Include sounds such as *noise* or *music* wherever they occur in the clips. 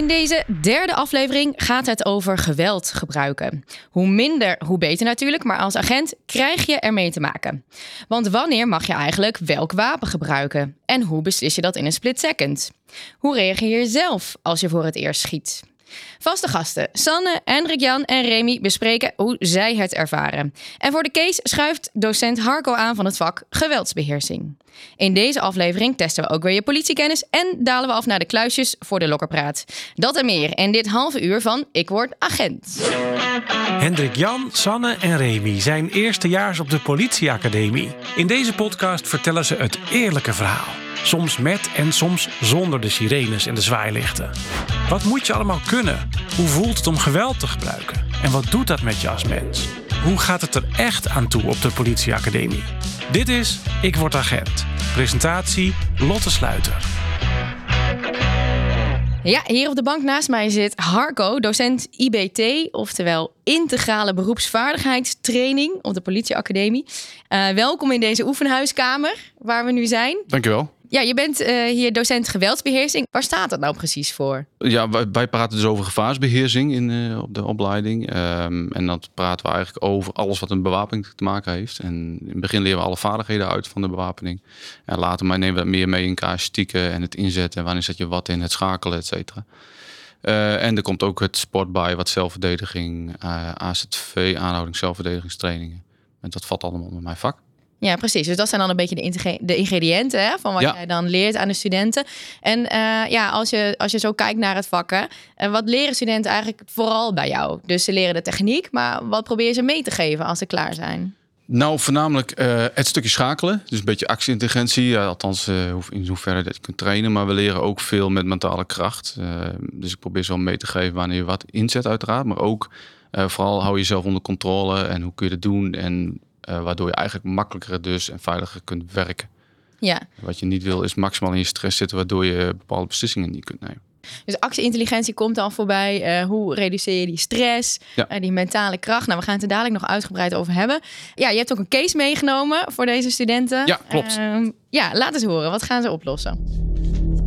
In deze derde aflevering gaat het over geweld gebruiken. Hoe minder, hoe beter natuurlijk, maar als agent krijg je ermee te maken. Want wanneer mag je eigenlijk welk wapen gebruiken? En hoe beslis je dat in een split second? Hoe reageer je zelf als je voor het eerst schiet? Vaste gasten Sanne, Hendrik Jan en Remy bespreken hoe zij het ervaren. En voor de case schuift docent Harco aan van het vak geweldsbeheersing. In deze aflevering testen we ook weer je politiekennis en dalen we af naar de kluisjes voor de lokkerpraat. Dat en meer in dit halve uur van Ik Word Agent. Hendrik Jan, Sanne en Remy zijn eerstejaars op de politieacademie. In deze podcast vertellen ze het eerlijke verhaal. Soms met en soms zonder de sirenes en de zwaailichten. Wat moet je allemaal kunnen? Hoe voelt het om geweld te gebruiken? En wat doet dat met je als mens? Hoe gaat het er echt aan toe op de politieacademie? Dit is Ik Word Agent. Presentatie Lotte Sluiter. Ja, hier op de bank naast mij zit Harco, docent IBT, oftewel integrale beroepsvaardigheidstraining op de politieacademie. Uh, welkom in deze oefenhuiskamer waar we nu zijn. Dankjewel. Ja, je bent uh, hier docent geweldsbeheersing. Waar staat dat nou precies voor? Ja, wij, praten dus over gevaarsbeheersing in, uh, op de opleiding. Um, en dat praten we eigenlijk over alles wat een bewapening te maken heeft. En in het begin leren we alle vaardigheden uit van de bewapening. En later nemen we dat meer mee in casuïstieken en het inzetten. Wanneer zet je wat in, het schakelen, et cetera. Uh, en er komt ook het sport bij, wat zelfverdediging, AZV, aanhouding, zelfverdedigingstrainingen. En dat valt allemaal onder mijn vak. Ja, precies. Dus dat zijn dan een beetje de, de ingrediënten hè, van wat ja. jij dan leert aan de studenten. En uh, ja, als je, als je zo kijkt naar het vakken, uh, wat leren studenten eigenlijk vooral bij jou? Dus ze leren de techniek, maar wat probeer je ze mee te geven als ze klaar zijn? Nou, voornamelijk uh, het stukje schakelen. Dus een beetje actieintelligentie. Ja, althans, in hoeverre dat je kunt trainen. Maar we leren ook veel met mentale kracht. dus ik probeer zo mee te geven wanneer je wat inzet, uiteraard. Maar ook vooral hou je jezelf onder controle. En hoe kun je dat doen? En uh, waardoor je eigenlijk makkelijker dus en veiliger kunt werken. Ja. Wat je niet wil is maximaal in je stress zitten, waardoor je bepaalde beslissingen niet kunt nemen. Dus actieintelligentie komt dan voorbij. Uh, hoe reduceer je die stress, ja. uh, die mentale kracht? Nou, we gaan het er dadelijk nog uitgebreid over hebben. Ja, je hebt ook een case meegenomen voor deze studenten. Ja, klopt. Uh, ja, laat eens horen. Wat gaan ze oplossen?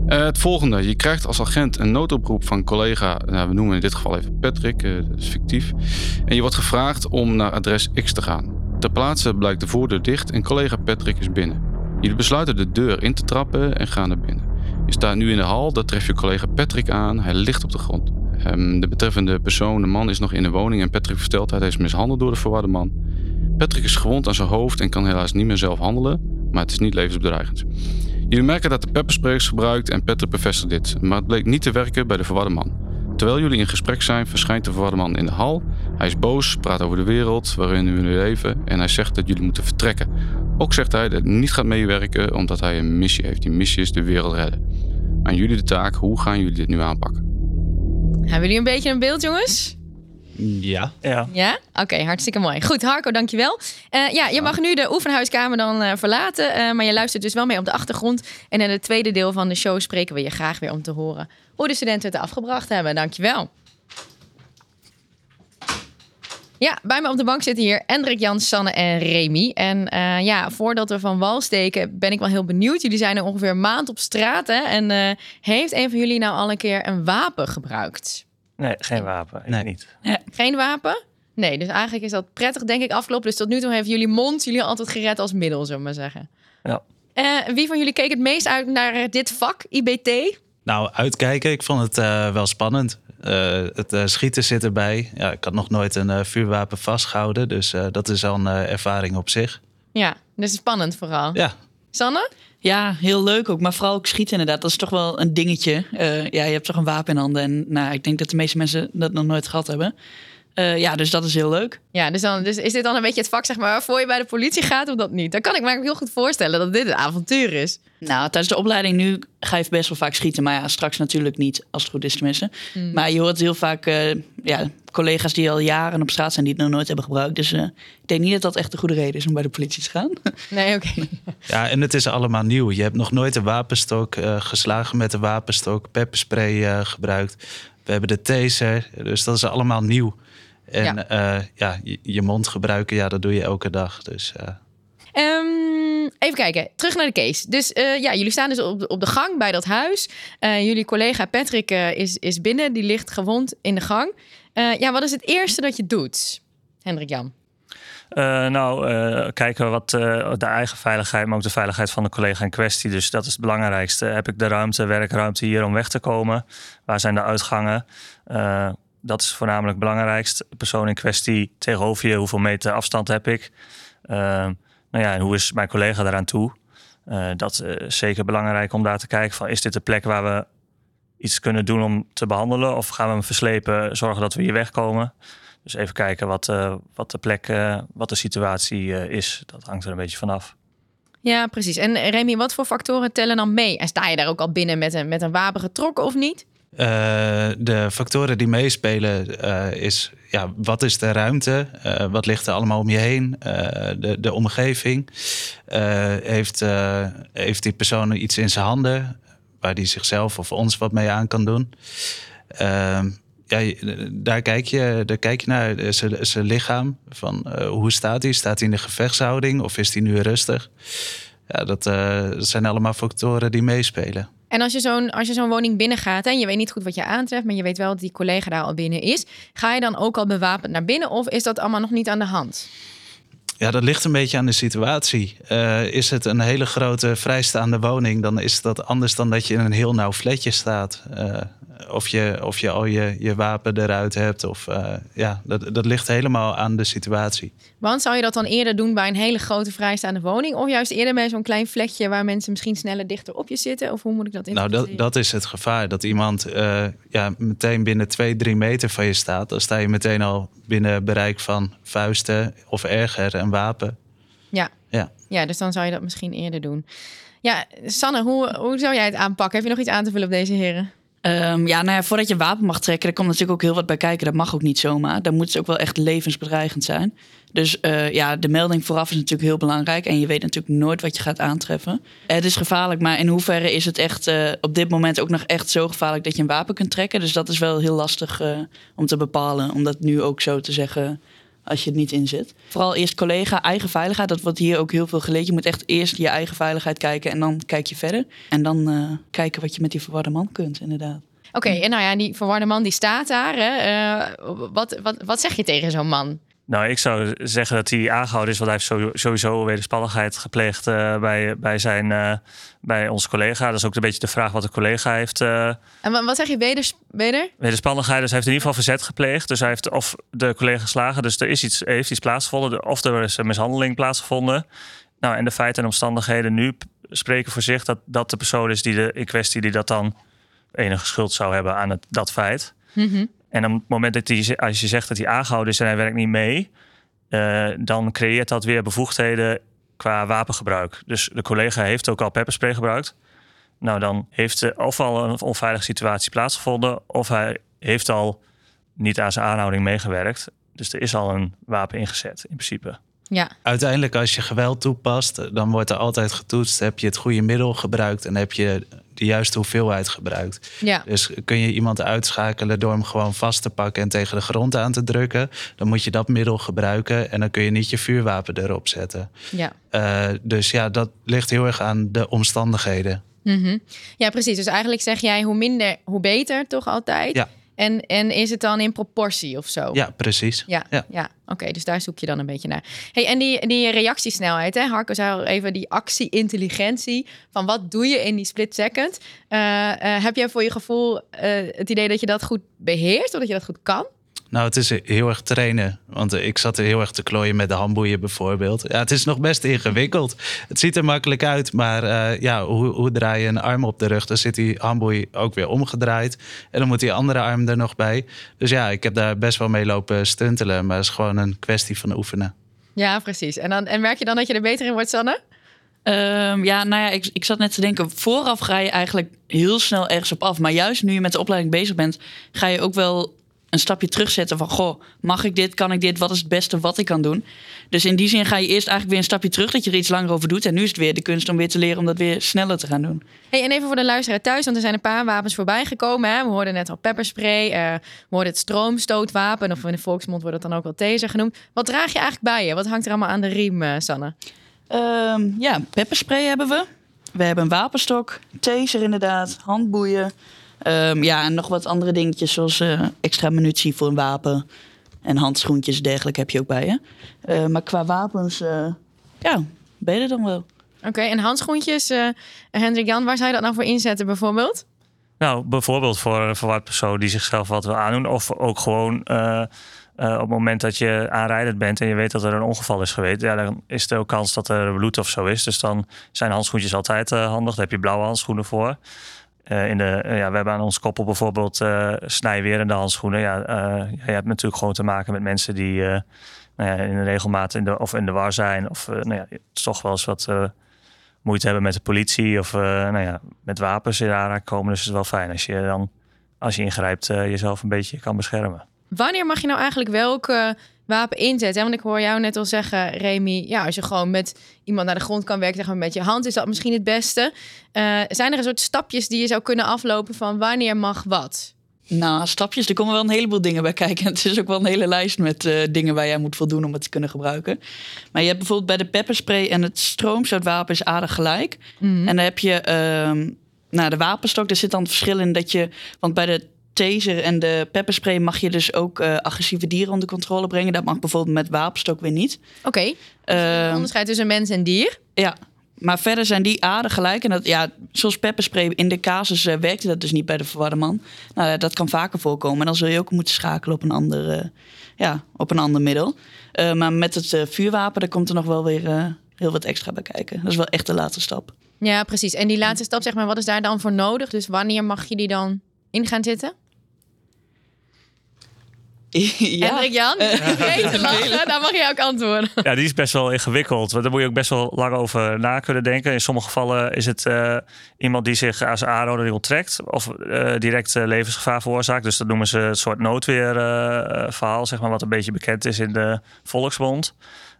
Uh, het volgende. Je krijgt als agent een noodoproep van collega, nou, we noemen in dit geval even Patrick, uh, dat is fictief. En je wordt gevraagd om naar adres X te gaan. Ter plaatse blijkt de voordeur dicht en collega Patrick is binnen. Jullie besluiten de deur in te trappen en gaan naar binnen. Je staat nu in de hal, daar tref je collega Patrick aan. Hij ligt op de grond. Um, de betreffende persoon, de man, is nog in de woning en Patrick vertelt dat hij is mishandeld door de verwarde man. Patrick is gewond aan zijn hoofd en kan helaas niet meer zelf handelen, maar het is niet levensbedreigend. Jullie merken dat de pepperspray is gebruikt en Patrick bevestigt dit, maar het bleek niet te werken bij de verwarde man. Terwijl jullie in gesprek zijn, verschijnt de verwarde man in de hal. Hij is boos, praat over de wereld waarin we nu leven en hij zegt dat jullie moeten vertrekken. Ook zegt hij dat hij niet gaat meewerken omdat hij een missie heeft. Die missie is de wereld redden. Aan jullie de taak, hoe gaan jullie dit nu aanpakken? Hebben jullie een beetje een beeld, jongens? Ja. Ja? ja? Oké, okay, hartstikke mooi. Goed, Harco, dankjewel. Uh, ja, je mag nu de oefenhuiskamer dan uh, verlaten. Uh, maar je luistert dus wel mee op de achtergrond. En in het tweede deel van de show spreken we je graag weer om te horen hoe de studenten het afgebracht hebben. Dankjewel. Ja, bij me op de bank zitten hier Hendrik, Jans, Sanne en Remy. En ja, voordat we van wal steken, ben ik wel heel benieuwd. Jullie zijn er ongeveer een maand op straat. Hè? En heeft een van jullie nou al een keer een wapen gebruikt? Nee, geen wapen. Nee, niet. Ja. Geen wapen? Nee, dus eigenlijk is dat prettig, denk ik, afgelopen. Dus tot nu toe heeft jullie mond jullie altijd gered als middel, zullen we maar zeggen. Ja. Uh, wie van jullie keek het meest uit naar dit vak, IBT? Nou, uitkijken. Ik vond het uh, wel spannend. Uh, het schieten zit erbij. Ja, ik had nog nooit een vuurwapen vastgehouden. Dus dat is al een ervaring op zich. Ja, dus spannend vooral. Ja. Sanne? Ja, heel leuk ook. Maar vooral ook schieten inderdaad. Dat is toch wel een dingetje. Uh, ja, je hebt toch een wapen in handen. En nou, ik denk dat de meeste mensen dat nog nooit gehad hebben. Uh, ja, dus dat is heel leuk. Ja, dus, dan, dus is dit dan een beetje het vak zeg maar, waarvoor je bij de politie gaat of dat niet? Dan kan ik me heel goed voorstellen dat dit een avontuur is. Nou, tijdens de opleiding nu ga je best wel vaak schieten. Maar ja, straks natuurlijk niet, als het goed is tenminste. Hmm. Maar je hoort heel vaak uh, ja, collega's die al jaren op straat zijn... die het nog nooit hebben gebruikt. Dus uh, ik denk niet dat dat echt een goede reden is om bij de politie te gaan. *laughs* Nee, oké. Okay. Ja, en het is allemaal nieuw. Je hebt nog nooit een wapenstok uh, geslagen met een wapenstok... pepperspray gebruikt. We hebben de taser, dus dat is allemaal nieuw. En ja, uh, ja je, je, mond gebruiken, ja, dat doe je elke dag. Dus, uh. um, Even kijken, terug naar de case. Dus eh, ja, jullie staan dus op, de- op de gang bij dat huis. Eh, jullie collega Patrick eh, is, is binnen, die ligt gewond in de gang. Eh, ja, wat is het eerste dat je doet, Hendrik Jan? Eh, nou, eh, kijken wat eh, de eigen veiligheid, maar ook de veiligheid van de collega in kwestie. Dus dat is het belangrijkste. Heb ik de ruimte, werkruimte hier om weg te komen? Waar zijn de uitgangen? Eh, dat is voornamelijk het belangrijkst. De persoon in kwestie tegenover je, hoeveel meter afstand heb ik? Eh, nou ja, en hoe is mijn collega daaraan toe? Eh, dat is zeker belangrijk om daar te kijken van... is dit de plek waar we iets kunnen doen om te behandelen? Of gaan we hem verslepen, zorgen dat we hier wegkomen? Dus even kijken wat, eh, wat de plek, eh, wat de situatie eh, is. Dat hangt er een beetje vanaf. Ja, precies. En eh, Remy, wat voor factoren tellen dan mee? En sta je daar ook al binnen met een, met een wapen getrokken of niet? Eh, de factoren die meespelen eh, is ja, wat is de ruimte? Eh, wat ligt er allemaal om je heen? De, de omgeving. Heeft, heeft die persoon iets in zijn handen waar die zichzelf of ons wat mee aan kan doen? Ehm, ja, daar kijk je, daar kijk je naar zijn, lichaam. Van, hoe staat hij? Staat hij in de gevechtshouding of is hij nu rustig? Ja, dat zijn allemaal factoren die meespelen. En als je zo'n zo'n woning binnengaat en je weet niet goed wat je aantreft, maar je weet wel dat die collega daar al binnen is, ga je dan ook al bewapend naar binnen of is dat allemaal nog niet aan de hand? Ja, dat ligt een beetje aan de situatie. Eh, is het een hele grote vrijstaande woning, dan is dat anders dan dat je in een heel nauw flatje staat. Eh, of, je, of je al je, je wapen eruit hebt. Of, eh, ja, dat, dat ligt helemaal aan de situatie. Want zou je dat dan eerder doen bij een hele grote vrijstaande woning of juist eerder bij zo'n klein vlekje waar mensen misschien sneller dichter op je zitten? Of hoe moet ik dat Nou, interpreteren? dat, dat is het gevaar. Dat iemand ja, meteen binnen twee, drie meter van je staat. Dan sta je meteen al binnen bereik van vuisten of erger, een wapen. Ja. Ja. ja, dus dan zou je dat misschien eerder doen. Ja, Sanne, hoe, hoe zou jij het aanpakken? Heb je nog iets aan te vullen op deze heren? Ehm, ja, nou ja, voordat je een wapen mag trekken, daar komt natuurlijk ook heel wat bij kijken. Dat mag ook niet zomaar. Dan moet het ook wel echt levensbedreigend zijn. Dus eh, ja, de melding vooraf is natuurlijk heel belangrijk. En je weet natuurlijk nooit wat je gaat aantreffen. Het is gevaarlijk, maar in hoeverre is het echt eh, op dit moment ook nog echt zo gevaarlijk dat je een wapen kunt trekken? Dus dat is wel heel lastig eh, om te bepalen. Om dat nu ook zo te zeggen als je het niet inzet. Vooral eerst collega, eigen veiligheid. Dat wordt hier ook heel veel geleerd. Je moet echt eerst je eigen veiligheid kijken en dan kijk je verder. En dan eh, kijken wat je met die verwarde man kunt, inderdaad. Oké, en nou ja, die verwarde man die staat daar. Hè? Eh, wat, wat, wat zeg je tegen zo'n man? Nou, ik zou zeggen dat hij aangehouden is, want hij heeft sowieso- wederspannigheid gepleegd eh, bij, bij, zijn, eh, bij onze collega. Dat is ook een beetje de vraag wat de collega heeft. eh En wa- wat zeg je weder? weder? wederspannigheid, dus hij heeft in ieder geval verzet gepleegd. Dus hij heeft of de collega geslagen, dus er is iets, heeft iets plaatsgevonden, of er is een mishandeling plaatsgevonden. Nou, en de feiten en omstandigheden nu spreken voor zich dat dat de persoon is die de, in kwestie die dat dan enige schuld zou hebben aan het, dat feit. Mhm. En op het moment dat hij, als je zegt dat hij aangehouden is en hij werkt niet mee, eh, dan creëert dat weer bevoegdheden qua wapengebruik. Dus de collega heeft ook al pepperspray gebruikt. Nou, dan heeft er of al een onveilige situatie plaatsgevonden, of hij heeft al niet aan zijn aanhouding meegewerkt. Dus er is al een wapen ingezet, in principe. Ja, Uiteindelijk, als je geweld toepast, dan wordt er altijd getoetst. Heb je het goede middel gebruikt en heb je de juiste hoeveelheid gebruikt. ja. Dus kun je iemand uitschakelen door hem gewoon vast te pakken en tegen de grond aan te drukken, dan moet je dat middel gebruiken en dan kun je niet je vuurwapen erop zetten. ja. Eh, dus ja, dat ligt heel erg aan de omstandigheden. Mhm. Ja, precies. Dus eigenlijk zeg jij hoe minder, hoe beter, toch altijd? Ja. En, en is het dan in proportie of zo? Ja, precies. Ja, ja. Ja. oké, dus daar zoek je dan een beetje naar. Hey, en die, die reactiesnelheid, hè? Harco zei al even die actie-intelligentie. Van wat doe je in die split second? Eh, eh, heb jij voor je gevoel eh, het idee dat je dat goed beheerst of dat je dat goed kan? Nou, het is heel erg trainen. Want ik zat er heel erg te klooien met de handboeien bijvoorbeeld. Ja, het is nog best ingewikkeld. Het ziet er makkelijk uit, maar eh, ja, hoe, hoe draai je een arm op de rug? Dan zit die handboei ook weer omgedraaid. En dan moet die andere arm er nog bij. Dus ja, ik heb daar best wel mee lopen stuntelen. Maar het is gewoon een kwestie van oefenen. Ja, precies. En, dan, en merk je dan dat je er beter in wordt, Sanne? Ehm, ja, nou ja, ik, ik zat net te denken, vooraf ga je eigenlijk heel snel ergens op af. Maar juist nu je met de opleiding bezig bent, ga je ook wel een stapje terugzetten van, goh, mag ik dit, kan ik dit, wat is het beste wat ik kan doen? Dus in die zin ga je eerst eigenlijk weer een stapje terug, dat je er iets langer over doet. En nu is het weer de kunst om weer te leren om dat weer sneller te gaan doen. Hey, en even voor de luisteraar thuis, want er zijn een paar wapens voorbij gekomen. Hè? We hoorden net al pepperspray, eh, we hoorden het stroomstootwapen, of in de volksmond wordt het dan ook wel taser genoemd. Wat draag je eigenlijk bij je? Wat hangt er allemaal aan de riem, eh, Sanne? Ehm, ja, pepperspray hebben we. We hebben een wapenstok, taser inderdaad, handboeien. Ehm, ja, en nog wat andere dingetjes zoals eh, extra munitie voor een wapen. En handschoentjes dergelijke heb je ook bij je. Eh, maar qua wapens, eh, ja, ben je er dan wel. Oké, en handschoentjes, eh Hendrik Jan, waar zou je dat nou voor inzetten bijvoorbeeld? Nou, bijvoorbeeld voor een verward persoon die zichzelf wat wil aandoen. Of ook gewoon eh, eh, op het moment dat je aanrijdend bent en je weet dat er een ongeval is geweest. Ja, dan is er ook kans dat er bloed of zo is. Dus dan zijn handschoentjes altijd eh, handig. Daar heb je blauwe handschoenen voor. Eh, in de, eh, ja, we hebben aan ons koppel bijvoorbeeld eh snijwerende handschoenen. Ja, je hebt natuurlijk gewoon te maken met mensen die nou ja, in de regelmaat in de, of in de war zijn. Of nou ja, toch wel eens wat moeite hebben met de politie. Of nou ja, met wapens in aanraking komen. Dus het is wel fijn als je dan, als je ingrijpt, jezelf een beetje kan beschermen. Wanneer mag je nou eigenlijk welk eh, wapen inzetten? hè? Want ik hoor jou net al zeggen, Remy, ja, als je gewoon met iemand naar de grond kan werken, zeg maar met je hand, is dat misschien het beste. Eh, zijn er een soort stapjes die je zou kunnen aflopen van wanneer mag wat? Nou, stapjes, er komen wel een heleboel dingen bij kijken. *laughs* Het is ook wel een hele lijst met eh, dingen waar jij moet voldoen om het te kunnen gebruiken. Maar je hebt bijvoorbeeld bij de pepperspray en het stroomstootwapen is aardig gelijk. En dan heb je ehm, nou, de wapenstok, er zit dan het verschil in dat je... Want bij de taser en de pepperspray mag je dus ook eh, agressieve dieren onder controle brengen. Dat mag bijvoorbeeld met wapenstok weer niet. Oké, Ehm, onderscheid tussen mens en dier. ja, maar verder zijn die aardig gelijk. En dat, ja, zoals pepperspray, in de casus eh, werkte dat dus niet bij de verwarde man. Nou, dat kan vaker voorkomen. En dan zul je ook moeten schakelen op een ander, eh, ja, op een ander middel. Maar met het vuurwapen, daar komt er nog wel weer heel wat extra bij kijken. Dat is wel echt de laatste stap. Ja, precies. En die laatste stap, zeg maar, wat is daar dan voor nodig? Dus wanneer mag je die dan in gaan zitten? *laughs* ja. Hendrik Jan, vergeet te lachen, dan mag je ook antwoorden. Ja, die is best wel ingewikkeld. Want daar moet je ook best wel lang over na kunnen denken. In sommige gevallen is het eh, iemand die zich als aanhouding onttrekt. Of eh, direct eh, levensgevaar veroorzaakt. Dus dat noemen ze een soort noodweerverhaal, zeg maar, wat een beetje bekend is in de volksmond.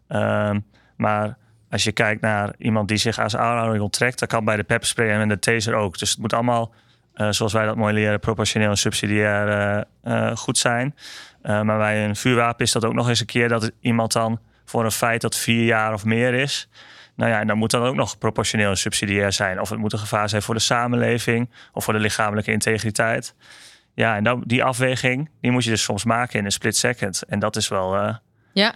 Ehm, maar als je kijkt naar iemand die zich als aanhouding onttrekt, dat kan bij de pepperspray en de taser ook. Dus het moet allemaal, eh, zoals wij dat mooi leren, proportioneel en subsidiair goed zijn. Uh, maar bij een vuurwapen is dat ook nog eens een keer dat iemand dan voor een feit dat vier jaar of meer is. Nou ja, en dan moet dat ook nog proportioneel en subsidiair zijn. Of het moet een gevaar zijn voor de samenleving of voor de lichamelijke integriteit. Ja, en dan, die afweging, die moet je dus soms maken in een split second. En dat is wel, uh, Ja.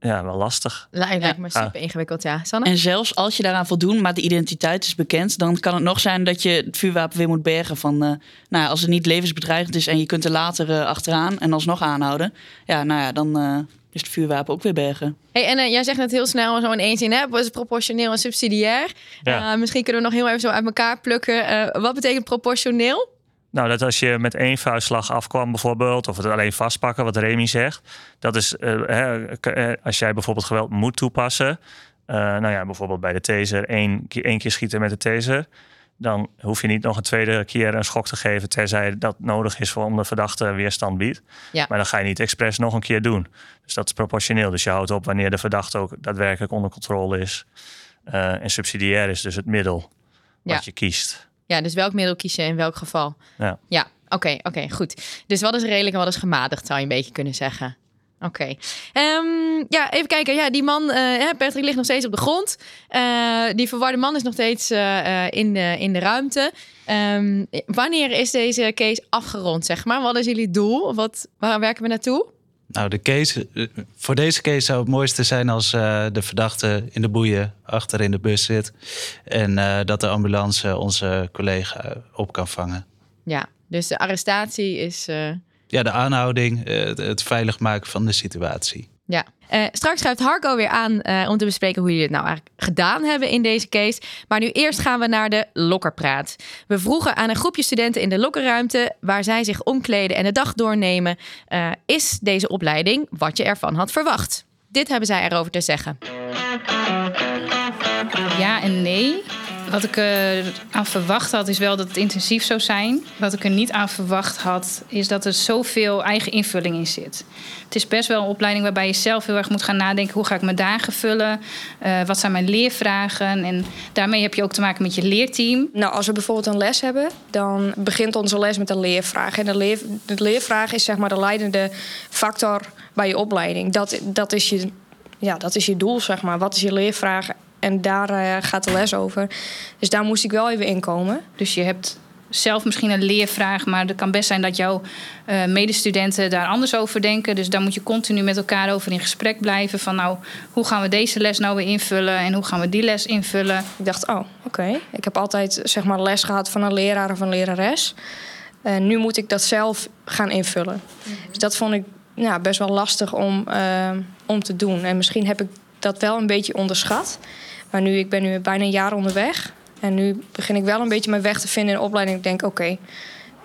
Ja, wel lastig. Lijkt ja. me super ingewikkeld, ja. Sanne? En zelfs als je daaraan voldoet, maar de identiteit is bekend, dan kan het nog zijn dat je het vuurwapen weer moet bergen. Van, uh, nou ja, als het niet levensbedreigend is en je kunt er later uh, achteraan en alsnog aanhouden, ja, nou ja, dan uh, is het vuurwapen ook weer bergen. Hey, en uh, jij zegt het heel snel zo in één zin, hè? Was het proportioneel en subsidiair? Ja. misschien kunnen we nog heel even zo uit elkaar plukken. wat betekent proportioneel? Nou, dat als je met één vuistslag afkwam bijvoorbeeld, of het alleen vastpakken, wat Remy zegt. Dat is, uh, hè, als jij bijvoorbeeld geweld moet toepassen. Uh, nou ja, bijvoorbeeld bij de taser, één, één keer schieten met de taser. Dan hoef je niet nog een tweede keer een schok te geven, terzij dat nodig is voor om de verdachte weerstand biedt. Ja. Maar dan ga je niet expres nog een keer doen. Dus dat is proportioneel. Dus je houdt op wanneer de verdachte ook daadwerkelijk onder controle is. Uh, en subsidiair is dus het middel wat ja. je kiest. Ja, dus welk middel kies je in welk geval? Ja, ja oké, okay, oké, okay, goed. Dus wat is redelijk en wat is gematigd, zou je een beetje kunnen zeggen. Oké. Okay. Um, ja, even kijken. Ja, die man, uh, Patrick, ligt nog steeds op de grond. Uh, die verwarde man is nog steeds uh, in, de, in de ruimte. Um, wanneer is deze case afgerond, zeg maar? Wat is jullie doel? Wat, waar werken we naartoe? Nou, de case, voor deze case zou het mooiste zijn als uh, de verdachte in de boeien achter in de bus zit. En uh, dat de ambulance onze collega op kan vangen. Ja, dus de arrestatie is. Uh... Ja, de aanhouding, het, het, veilig maken van de situatie. Ja. straks schuift Harco weer aan om te bespreken hoe jullie het nou eigenlijk gedaan hebben in deze case. Maar nu eerst gaan we naar de lokkerpraat. We vroegen aan een groepje studenten in de lokkerruimte waar zij zich omkleden en de dag doornemen. Uh, is deze opleiding wat je ervan had verwacht? Dit hebben zij erover te zeggen. Ja en nee. Wat ik er aan verwacht had, is wel dat het intensief zou zijn. Wat ik er niet aan verwacht had, is dat er zoveel eigen invulling in zit. Het is best wel een opleiding waarbij je zelf heel erg moet gaan nadenken: hoe ga ik mijn dagen vullen? Uh, wat zijn mijn leervragen? En daarmee heb je ook te maken met je leerteam. Nou, als we bijvoorbeeld een les hebben, dan begint onze les met een leervraag. En de, de leervraag is zeg maar de leidende factor bij je opleiding. Dat, dat, is je, ja, dat is je doel, zeg maar. Wat is je leervraag? En daar eh, gaat de les over. Dus daar moest ik wel even inkomen. Dus je hebt zelf misschien een leervraag, maar het kan best zijn dat jouw uh, medestudenten daar anders over denken. Dus daar moet je continu met elkaar over in gesprek blijven. Van nou, hoe gaan we deze les nou weer invullen en hoe gaan we die les invullen? Ik dacht, oh, oké. Ik heb altijd zeg maar les gehad van een leraar of een lerares. En nu moet ik dat zelf gaan invullen. Dus dat vond ik ja, best wel lastig om, uh, om te doen. En misschien heb ik dat wel een beetje onderschat. Maar nu, ik ben nu bijna een jaar onderweg. En nu begin ik wel een beetje mijn weg te vinden in de opleiding. Ik denk, oké,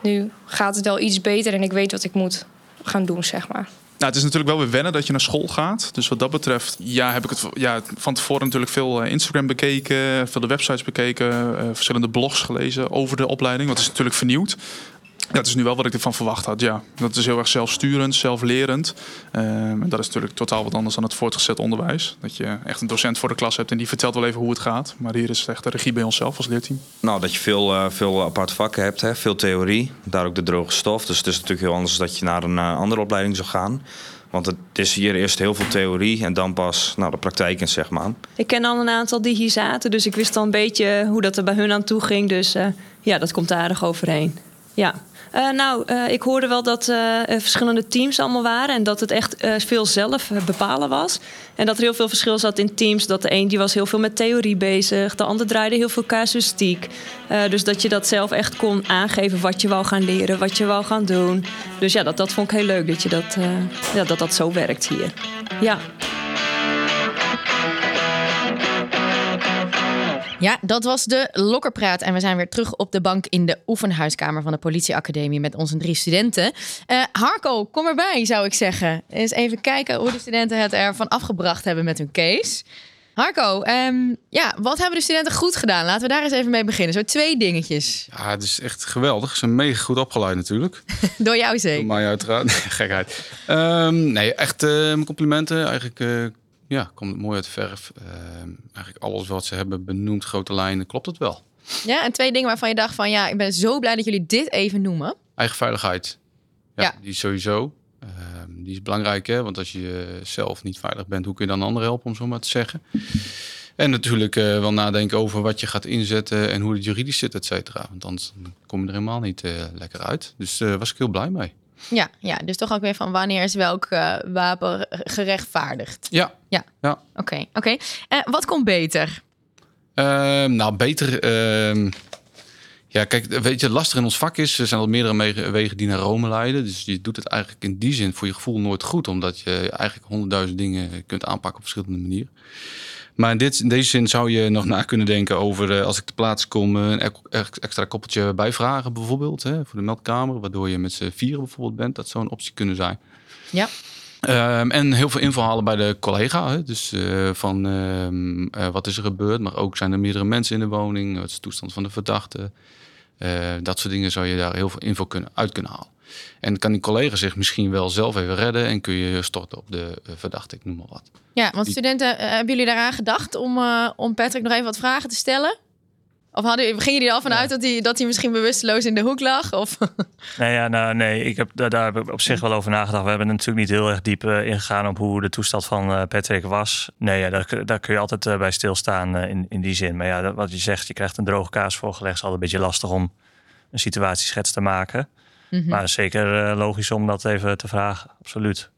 nu gaat het wel iets beter en ik weet wat ik moet gaan doen, zeg maar. Nou, het is natuurlijk wel weer wennen dat je naar school gaat. Dus wat dat betreft, ja, heb ik het ja, van tevoren natuurlijk veel eh, Instagram bekeken, veel de websites bekeken, uh, verschillende blogs gelezen over de opleiding. Wat is natuurlijk vernieuwd. Dat is nu wel wat ik ervan verwacht had, ja. Dat is heel erg zelfsturend, zelflerend. Um, en dat is natuurlijk totaal wat anders dan het voortgezet onderwijs. Dat je echt een docent voor de klas hebt en die vertelt wel even hoe het gaat. Maar hier is het echt de regie bij onszelf als leerteam. Nou, dat je veel, uh, veel apart vakken hebt, hè? veel theorie. Daar ook de droge stof. Dus het is natuurlijk heel anders dat je naar een uh, andere opleiding zou gaan. Want het is hier eerst heel veel theorie en dan pas nou, de praktijk in, zeg maar. Ik ken al een aantal die hier zaten, dus ik wist al een beetje hoe dat er bij hun aan toe ging. Dus uh, ja, dat komt aardig overheen. Ja. Uh, nou, uh, ik hoorde wel dat uh, er verschillende teams allemaal waren en dat het echt veel zelf bepalen was. En dat er heel veel verschil zat in teams. Dat de een die was heel veel met theorie bezig, de ander draaide heel veel casuïstiek. dus dat je dat zelf echt kon aangeven wat je wou gaan leren, wat je wou gaan doen. Dus ja, dat, dat vond ik heel leuk dat je dat, ja, dat, dat zo werkt hier. Ja. Ja, dat was de Lokkerpraat. En we zijn weer terug op de bank in de oefenhuiskamer van de politieacademie met onze drie studenten. Uh, Harco, kom erbij, zou ik zeggen. Eens even kijken hoe de studenten het ervan afgebracht hebben met hun case. Harco, um, ja, wat hebben de studenten goed gedaan? Laten we daar eens even mee beginnen. Zo twee dingetjes. Ja, het is echt geweldig. Ze zijn mega goed opgeleid natuurlijk. *laughs* Door jou zeker? Door mij uiteraard. Nee, *laughs* gekheid. Um, nee, echt uh, complimenten. Eigenlijk... Uh, ja, komt het mooi uit de verf. Uh, eigenlijk alles wat ze hebben benoemd, grote lijnen, klopt het wel. Ja, en twee dingen waarvan je dacht van ja, ik ben zo blij dat jullie dit even noemen. Eigen veiligheid. Ja, ja. die is sowieso. Uh, die is belangrijk, hè? want als je zelf niet veilig bent, hoe kun je dan anderen helpen, om zo maar te zeggen. En natuurlijk uh, wel nadenken over wat je gaat inzetten en hoe het juridisch zit, et cetera. Want anders kom je er helemaal niet uh, lekker uit. Dus daar was ik heel blij mee. Ja, ja, dus toch ook weer van wanneer is welk uh, wapen gerechtvaardigd? Ja. Ja. ja. Oké, okay, oké. Okay. Uh, wat komt beter? Uh, nou, beter. Ehm, ja, kijk, weet je, lastig in ons vak is, er zijn al meerdere wegen die naar Rome leiden. Dus je doet het eigenlijk in die zin voor je gevoel nooit goed, omdat je eigenlijk honderdduizend dingen kunt aanpakken op verschillende manieren. Maar in, dit, in deze zin zou je nog na kunnen denken over uh, als ik te plaats kom, een extra koppeltje bijvragen bijvoorbeeld. Hè, voor de meldkamer, waardoor je met z'n vieren bijvoorbeeld bent. Dat zou een optie kunnen zijn. Ja. Um, en heel veel info halen bij de collega. Hè? Dus uh, van um, uh, wat is er gebeurd, maar ook zijn er meerdere mensen in de woning, wat is de toestand van de verdachte. dat soort dingen zou je daar heel veel info kunnen, uit kunnen halen. En kan die collega zich misschien wel zelf even redden en kun je storten op de verdachte, ik noem maar wat. Ja, want studenten, uh, hebben jullie daaraan gedacht om, uh, om Patrick nog even wat vragen te stellen? Of hadden, gingen jullie er al vanuit ja. dat, hij, dat hij misschien bewusteloos in de hoek lag? Of? *laughs* Nee, ja, nou, nee ik heb, daar, daar heb ik op zich wel over nagedacht. We hebben natuurlijk niet heel erg diep uh, ingegaan op hoe de toestand van uh, Patrick was. Nee, ja, daar, daar kun je altijd uh, bij stilstaan in, in die zin. Maar ja, dat, wat je zegt, je krijgt een droge kaas voorgelegd. is altijd een beetje lastig om een situatieschets te maken. Mm -hmm. Maar zeker logisch om dat even te vragen, absoluut.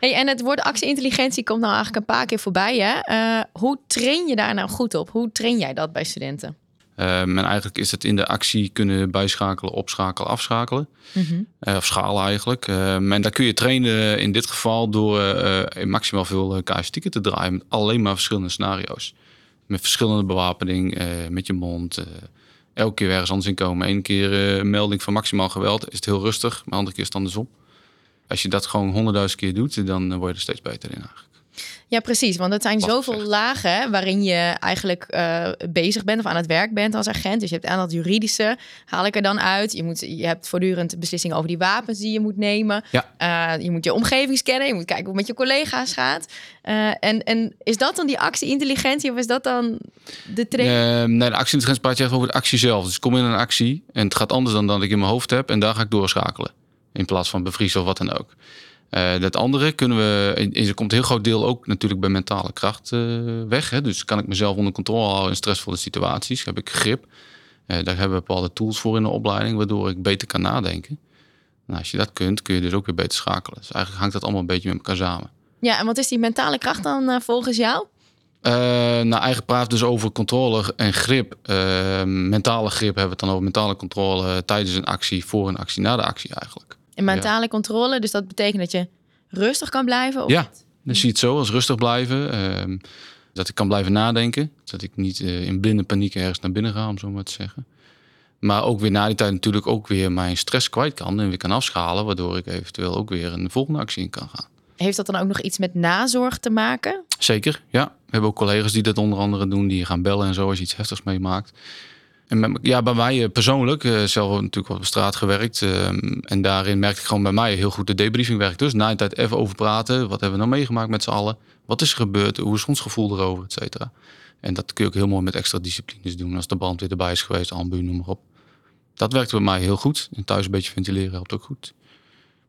Hey, en het woord actie-intelligentie komt nou eigenlijk een paar keer voorbij. Hè? Uh, hoe train je daar nou goed op? Hoe train jij dat bij studenten? Um, en eigenlijk is het in de actie kunnen bijschakelen, opschakelen, afschakelen. Mm -hmm. uh, of schalen eigenlijk. Um, en daar kun je trainen in dit geval door uh, maximaal veel casuïstieken te draaien. Met alleen maar verschillende scenario's. Met verschillende bewapening, met je mond. Elke keer ergens anders in komen. Eén keer een melding van maximaal geweld is het heel rustig. Maar andere keer is het andersom als je dat gewoon honderdduizend keer doet, dan word je er steeds beter in eigenlijk. Ja, precies. Want het zijn zoveel lagen waarin je eigenlijk uh, bezig bent of aan het werk bent als agent. Dus je hebt aan dat juridische, haal ik er dan uit. Je, moet, je hebt voortdurend beslissingen over die wapens die je moet nemen. Ja. Uh, je moet je omgeving scannen. Je moet kijken hoe het met je collega's gaat. Uh, en, en is dat dan die actie-intelligentie of is dat dan de training? nee, de actie-intelligentie praat je echt over de actie zelf. Dus ik kom in een actie en het gaat anders dan dat ik in mijn hoofd heb. En daar ga ik doorschakelen. In plaats van bevriezen of wat dan ook. Uh, dat andere kunnen we, in, er komt een heel groot deel ook natuurlijk bij mentale kracht uh, weg. Hè? Dus kan ik mezelf onder controle houden in stressvolle situaties, heb ik grip. Uh, daar hebben we bepaalde tools voor in de opleiding, waardoor ik beter kan nadenken. Nou, als je dat kunt, kun je dus ook weer beter schakelen. Dus eigenlijk hangt dat allemaal een beetje met elkaar samen. Ja, en wat is die mentale kracht dan volgens jou? Nou, eigen praat dus over controle en grip. Mentale grip hebben we het dan over mentale controle tijdens een actie, voor een actie, na de actie eigenlijk. En mentale controle, dus dat betekent dat je rustig kan blijven? Of ja, dan zie je het zo als rustig blijven. Uh, dat ik kan blijven nadenken. Dat ik niet eh, in blinde paniek ergens naar binnen ga, om zo maar te zeggen. Maar ook weer na die tijd natuurlijk ook weer mijn stress kwijt kan en weer kan afschalen. Waardoor ik eventueel ook weer een volgende actie in kan gaan. Heeft dat dan ook nog iets met nazorg te maken? Zeker, ja. We hebben ook collega's die dat onder andere doen. Die gaan bellen en zo als je iets heftigs meemaakt. Ja, bij mij eh, persoonlijk, eh, zelf natuurlijk wat op straat gewerkt. Ehm, en daarin merkte ik gewoon bij mij heel goed de debriefing werkt. Dus na een tijd even over praten. Wat hebben we nou meegemaakt met z'n allen? Wat is er gebeurd? Hoe is ons gevoel erover, et cetera? En dat kun je ook heel mooi met extra disciplines doen. Als de band weer erbij is geweest, ambu, noem maar op. Dat werkt bij mij heel goed. En thuis een beetje ventileren helpt ook goed.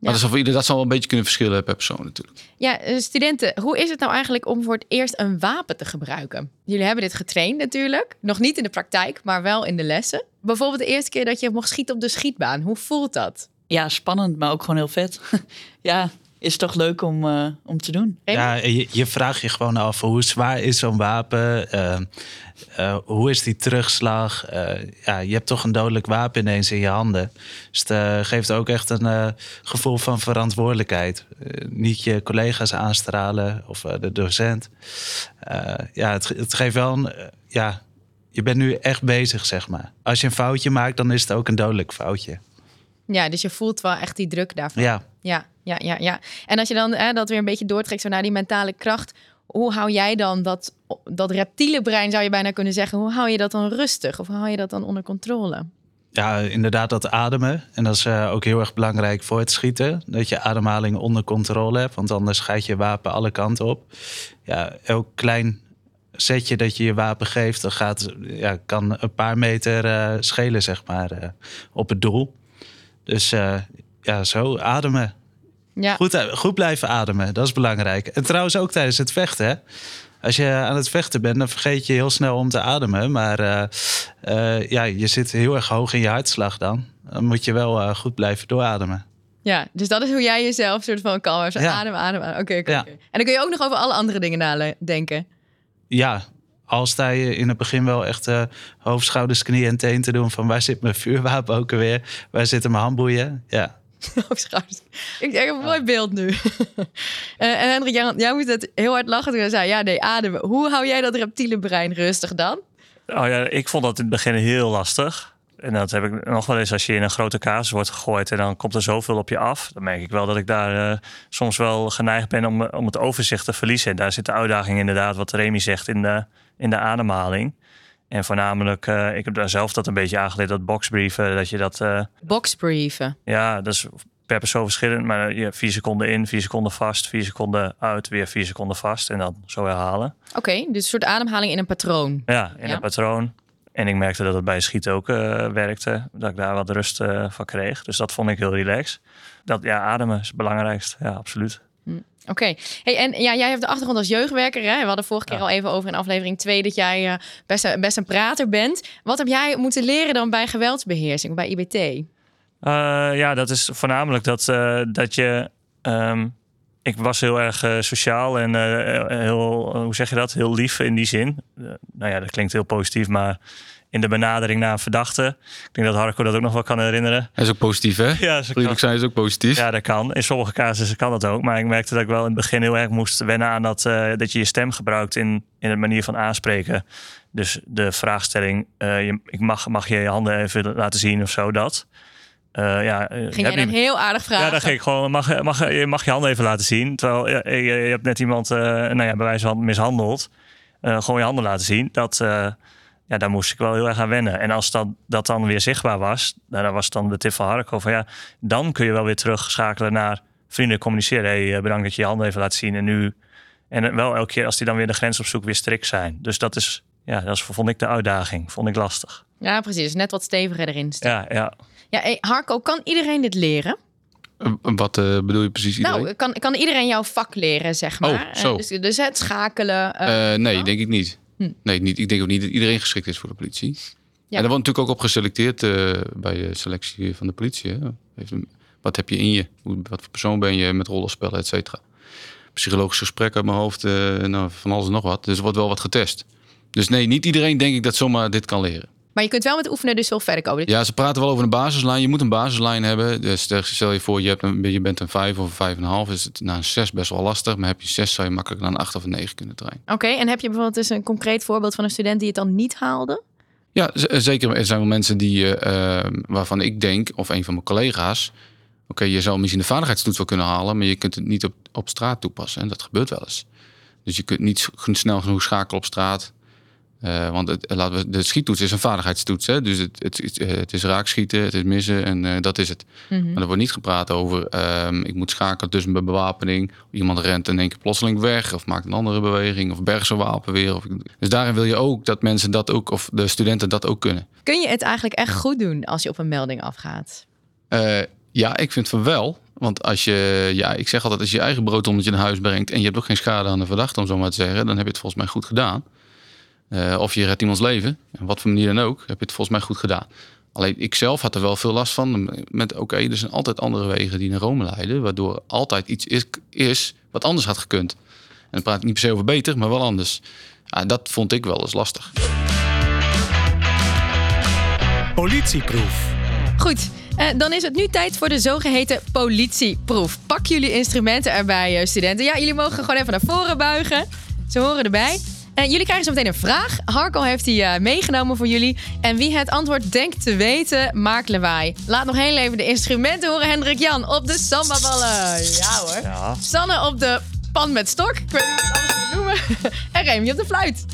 Maar dat, zal ieder, dat zal wel een beetje kunnen verschillen per persoon natuurlijk. Ja, eh, studenten, hoe is het nou eigenlijk om voor het eerst een wapen te gebruiken? Jullie hebben dit getraind natuurlijk. Nog niet in de praktijk, maar wel in de lessen. Bijvoorbeeld de eerste keer dat je mocht schieten op de schietbaan. Hoe voelt dat? Ja, spannend, maar ook gewoon heel vet. *laughs* ja, is toch leuk om, uh, om te doen. Ja, je, je vraagt je gewoon af hoe zwaar is zo'n wapen? Uh, uh, hoe is die terugslag? ja, je hebt toch een dodelijk wapen ineens in je handen. Dus het geeft ook echt een gevoel van verantwoordelijkheid. niet je collega's aanstralen of de docent. ja, het, het geeft wel een. ja, je bent nu echt bezig, zeg maar. Als je een foutje maakt, dan is het ook een dodelijk foutje. Ja, dus je voelt wel echt die druk daarvan. Ja. Ja, ja, ja, ja. En als je dan hè, dat weer een beetje doortrekt zo naar die mentale kracht. Hoe hou jij dan dat, dat reptiele brein, zou je bijna kunnen zeggen, hoe hou je dat dan rustig? Of hoe hou je dat dan onder controle? Ja, inderdaad dat ademen. En dat is uh, ook heel erg belangrijk voor het schieten. Dat je ademhaling onder controle hebt. Want anders gaat je wapen alle kanten op. Ja, elk klein setje dat je je wapen geeft... dat gaat, ja, kan een paar meter uh, schelen, zeg maar, uh, op het doel. Dus ja, zo ademen. Ja. Goed, goed blijven ademen, dat is belangrijk. En trouwens ook tijdens het vechten. Hè? Als je aan het vechten bent, dan vergeet je heel snel om te ademen. Maar uh, uh, ja, je zit heel erg hoog in je hartslag dan. Dan moet je wel goed blijven doorademen. Ja, dus dat is hoe jij jezelf soort van kalm Zo ja. ademen, ademen. Oké, okay, okay, ja. En dan kun je ook nog over alle andere dingen nadenken. Ja, al sta je in het begin wel echt uh, hoofd, schouders, knieën en teen te doen... van waar zit mijn vuurwapen ook alweer? Waar zitten mijn handboeien? Ja, *laughs* ik heb een mooi beeld nu. *laughs* en Hendrik, jij, jij moest het heel hard lachen toen zei... ja, nee, ademen. Hoe hou jij dat reptiele brein rustig dan? Oh ja, ik vond dat in het begin heel lastig. En dat heb ik nog wel eens als je in een grote kaas wordt gegooid... en dan komt er zoveel op je af. Dan merk ik wel dat ik daar uh, soms wel geneigd ben om, om het overzicht te verliezen. En daar zit de uitdaging inderdaad, wat Remy zegt, in de, in de ademhaling. En voornamelijk, uh, ik heb daar zelf dat een beetje aangeleerd, dat boxbrieven. Dat je dat. Uh, boxbrieven? Ja, dat is per persoon verschillend. Maar je vier seconden in, vier seconden vast, vier seconden uit, weer vier seconden vast. En dan zo herhalen. Oké, okay, dus een soort ademhaling in een patroon. Ja, in ja? een patroon. En ik merkte dat het bij schieten ook uh, werkte. Dat ik daar wat rust van kreeg. Dus dat vond ik heel relaxed. Dat, ja, ademen is het belangrijkste. Ja, absoluut. Oké. Hey, en ja, jij hebt de achtergrond als jeugdwerker. Hè? We hadden vorige keer al even over in aflevering 2 dat jij uh, best, best een prater bent. Wat heb jij moeten leren dan bij geweldsbeheersing, bij IBT? Uh, eh, ja, dat is voornamelijk dat, uh, dat je. Um, ik was heel erg sociaal en heel, hoe zeg je dat? Heel lief in die zin. nou ja, dat klinkt heel positief, maar in de benadering naar een verdachte. Ik denk dat Harco dat ook nog wel kan herinneren. Dat is ook positief, hè? Ja, Vriendelijk zijn is ook positief. Ja, dat kan. In sommige casussen kan dat ook. Maar ik merkte dat ik wel in het begin heel erg moest wennen aan dat, uh, dat je je stem gebruikt in, in de manier van aanspreken. Dus de vraagstelling, uh, je, ik mag, mag je je handen even laten zien of zo, dat. Uh, ja, Ging jij een heel aardig vraag? Ja, dan ging ik gewoon, mag, mag, je mag je handen even laten zien. Terwijl je, je, je hebt net iemand, nou ja, bij wijze van mishandeld. gewoon je handen laten zien. Dat ja, daar moest ik wel heel erg aan wennen. En als dat, dat dan weer zichtbaar was, nou, dan was dan de tip van Harko van ja, dan kun je wel weer terugschakelen naar vrienden communiceren. hey, eh, bedankt dat je je handen even laat zien. En nu, en wel elke keer als die dan weer de grens opzoekt, weer strikt zijn. Dus dat is, ja, dat is, vond ik de uitdaging. Vond ik lastig. Ja, precies. Net wat steviger erin staan. Ja, ja. Ja, hey, Harco, kan iedereen dit leren? Wat eh, bedoel je precies iedereen? Nou, kan, kan iedereen jouw vak leren, zeg maar? Oh, zo. Eh, dus, dus het schakelen. nee, denk ik niet. Hm. Nee, niet. Ik denk ook niet dat iedereen geschikt is voor de politie. Ja. En daar wordt natuurlijk ook op geselecteerd eh, bij de selectie van de politie. Hè. Wat heb je in je? Wat voor persoon ben je met rollenspellen, et cetera? Psychologisch gesprek uit mijn hoofd, eh, nou, van alles en nog wat. Dus er wordt wel wat getest. Dus nee, niet iedereen denk ik dat zomaar dit kan leren. Maar je kunt wel met oefenen dus wel verder komen. Ja, ze praten wel over een basislijn. Je moet een basislijn hebben. Dus stel je voor, je, hebt een, je bent een 5 of een 5,5. Is het na een 6 best wel lastig. Maar heb je 6, zou je makkelijk naar een 8 of een 9 kunnen trainen. Oké, en heb je bijvoorbeeld dus een concreet voorbeeld van een student die het dan niet haalde? Ja, eh, zeker. Er zijn wel mensen die, eh, waarvan ik denk, of een van mijn collega's. Oké, je zou misschien de vaardigheidstoets wel kunnen halen, maar je kunt het niet op, op straat toepassen. En dat gebeurt wel eens. Dus je kunt niet snel genoeg schakelen op straat. Eh, want het, eh, laten we, de schiettoets is een vaardigheidstoets. Hè? Dus het, het, het, eh, is raakschieten, het is missen en dat is het. Mhm. Maar er wordt niet gepraat over, ehm, ik moet schakelen tussen mijn bewapening. Iemand rent in één keer plotseling weg of maakt een andere beweging of bergt zijn wapen weer. Of, dus daarin wil je ook dat mensen dat ook, of de studenten dat ook kunnen. Kun je het eigenlijk echt goed doen als je op een melding afgaat? Ja, ik vind van wel. Want als je, ja, ik zeg altijd, als je je eigen broodrommeltje naar huis brengt en je hebt ook geen schade aan de verdachte, om zo maar te zeggen, dan heb je het volgens mij goed gedaan. Eh, of je redt iemands leven, en wat voor manier dan ook, heb je het volgens mij goed gedaan. Alleen ik zelf had er wel veel last van. Met oké, er zijn altijd andere wegen die naar Rome leiden, waardoor altijd iets is, is wat anders had gekund. En dan praat ik niet per se over beter, maar wel anders. Ja, dat vond ik wel eens lastig. Politieproef. Goed, eh, dan is het nu tijd voor de zogeheten politieproef. Pak jullie instrumenten erbij, eh, studenten. Ja, jullie mogen gewoon even naar voren buigen. Ze horen erbij. En jullie krijgen zo meteen een vraag. Harko heeft die eh, meegenomen voor jullie. En wie het antwoord denkt te weten, maakt lawaai. Laat nog heel even de instrumenten horen. Hendrik Jan op de sambaballen. Ja hoor. Ja. Sanne op de pan met stok. Ik weet niet hoe ik het anders moet noemen. *laughs* En Remy op de fluit.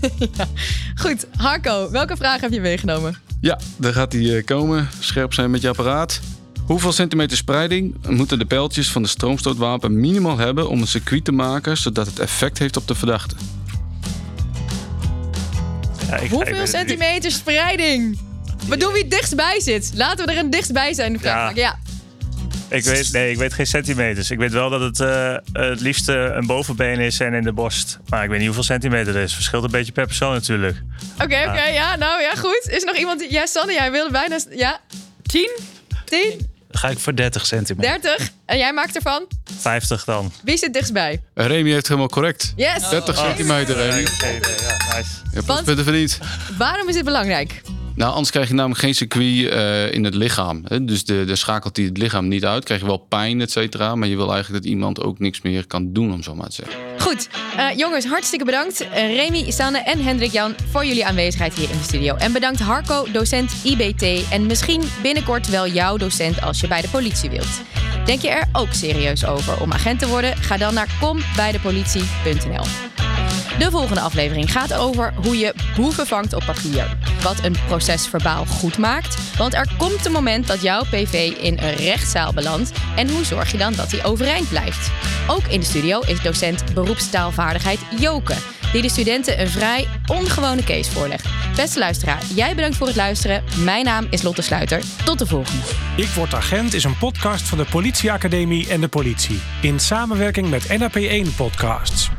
*laughs* Ja. Goed, Harko, welke vraag heb je meegenomen? Ja, daar gaat hij eh, komen. Scherp zijn met je apparaat. Hoeveel centimeter spreiding moeten de pijltjes van de stroomstootwapen minimaal hebben om een circuit te maken zodat het effect heeft op de verdachte? Ik- Hoeveel niet. centimeter spreiding? We doen wie het dichtstbij zit. Laten we er een dichtstbij zijn. Ja. Ik weet, nee, ik weet geen centimeters. Ik weet wel dat het eh, het liefste een bovenbeen is en in de borst. Maar ik weet niet hoeveel centimeter het is. Verschilt een beetje per persoon natuurlijk. Oké, oké. ja, nou ja, goed. Is er nog iemand die... Ja, Sanne, jij wilde bijna... Ja. 10? 10? Dan ga ik voor 30 centimeter. 30? En jij maakt ervan? 50 dan. Wie zit dichtstbij? Remy heeft helemaal correct. Yes. 30 centimeter, Remy. Ja, nice. Je hebt punten verdiend. Waarom is dit belangrijk? Nou, anders krijg je namelijk geen circuit eh, in het lichaam. Hè? Dus de, de schakelt die het lichaam niet uit. Krijg je wel pijn, et cetera. Maar je wil eigenlijk dat iemand ook niks meer kan doen, om zo maar te zeggen. Goed, eh, jongens, hartstikke bedankt. Eh, Remy, Sanne en Hendrik Jan voor jullie aanwezigheid hier in de studio. En bedankt Harco, docent IBT. En misschien binnenkort wel jouw docent als je bij de politie wilt. Denk je er ook serieus over om agent te worden? Ga dan naar kombijdepolitie.nl. De volgende aflevering gaat over hoe je boeven vangt op papier. Wat een proces verbaal goed maakt. Want er komt een moment dat jouw PV in een rechtszaal belandt. En hoe zorg je dan dat die overeind blijft? Ook in de studio is docent beroepstaalvaardigheid Joke. Die de studenten een vrij ongewone case voorlegt. Beste luisteraar, jij bedankt voor het luisteren. Mijn naam is Lotte Sluiter. Tot de volgende. Ik Word Agent is een podcast van de Politieacademie en de politie. In samenwerking met NAP1 Podcasts.